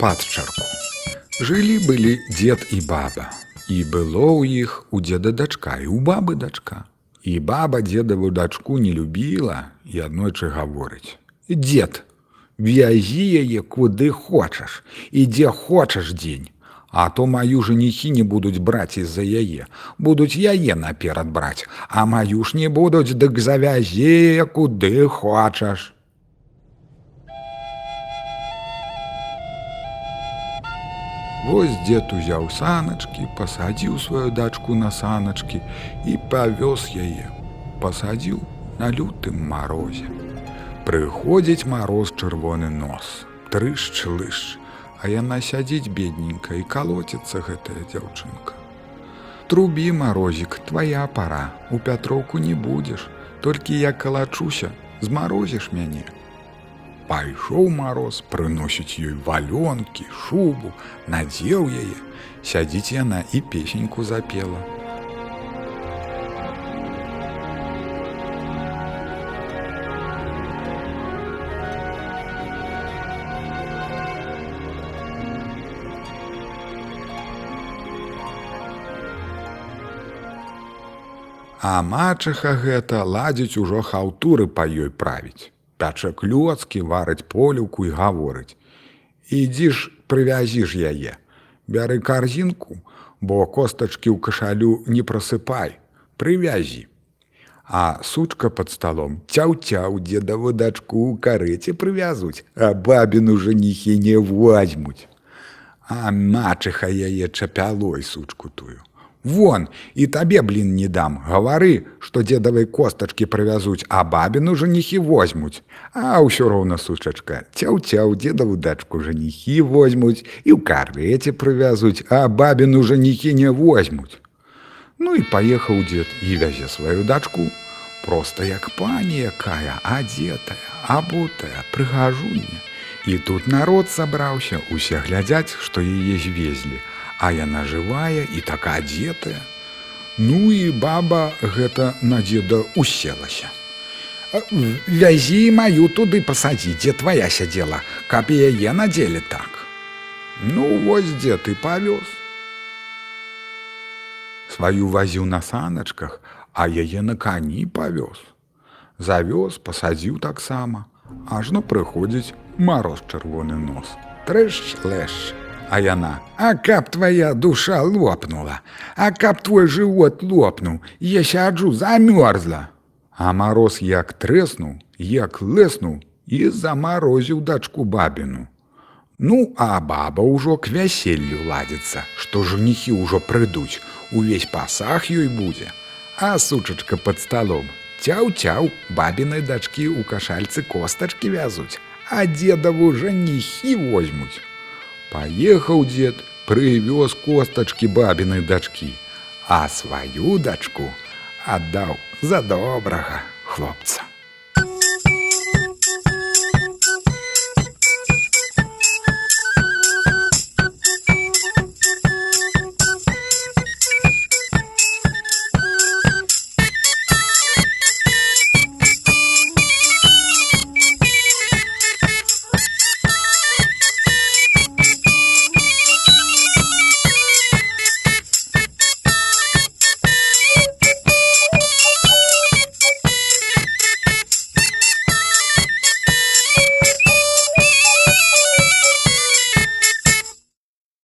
падчарку. Жылі былі дзед і баба. І было ў іх у дзеда дачка і у бабы дачка. І баба дзедаву дачку не любіла і аднойчы гаворыць: « Дзед, вязі яе куды хочаш і дзе хочаш дзень. А то маю жаніхі не будуць браць з-за яе, будуць яе наперад браць, а маю ж не будуць, дык завязі куды хочаш. Вось дзед узяў саначкі, пасадзіў сваю дачку на саначкі і павёз яе, пасадзіў на лютым марозе. Прыходзіць мароз чырвоны нос, трышч лыж, а яна сядзіць бедненька і калоціцца гэтая дзяўчынка. Трубі марозік, твая пара, у пятроўку не будзеш, толькі я калачуся, змарозіш мяне. Пайшоў мароз прыносіць ёй валёнкі, шубу, надзеў яе, сядзіць яна і песеньку запела. А мачыха гэта ладзіць ужо хаўтуры па ёй правіць. Пячэ клёцкі варыць полюку і гаворыць: « Ідзі ж прывязіш яе, бяры карзінку, бо костачкі ў кашалю не прасыпай, прывязі. А сучка пад сталом цяў-цяў дзедаву дачку ў карэце прывязуць, а бабіну жаніхі не возьмуць. А мачыха яе чапялой сучку тую. Вон і табе блін не дам, гавары, што дзедавай костачкі прывязуць, а бабіну жаніхі возьмуць. А ўсё роўна сучачка, цяў-цяў дзедаву дачку жаніхі возьмуць і ў карэце прывязуць, а бабіну жаніхі не возьмуць. Ну і паехаў дзед і вязе сваю дачку, проста як пані якая, адзетая, абутая, прыгажуня. І тут народ сабраўся, усе глядзяць, што яе звезлі, а яна жывая і так адзетая. Ну і баба гэта на дзеда уселася. Вязі маю туды пасадзі, дзе твая сядзела, каб яе надзелі так. Ну вось дзе ты павёз. Сваю вазіў на саначках, а яе на кані павёз. Завёз, пасадзіў таксама, ажно прыходзіць мароз чырвоны нос. Трэш лэш. А яна: « А каб твоя душа лопнула, А каб твой жывот лопнуў, я сяджу замёрзла. А мароз як трэснуў, як лэснуў і замарозіў дачку бабіну. Ну, а баба ўжо к вяселлю ладзіцца, што жніхі ўжо прыйдуць, увесь пасах ёй будзе. А сучачка пад сталом. Цяў-цяў бабінай дачкі ў кашальцы костачкі вязуць, а дзедаву жаніхі возьмуць. Паехаў дзед, прывёз костачкі бабінай дачкі, а сваю дачку аддаў за добрага хлопца.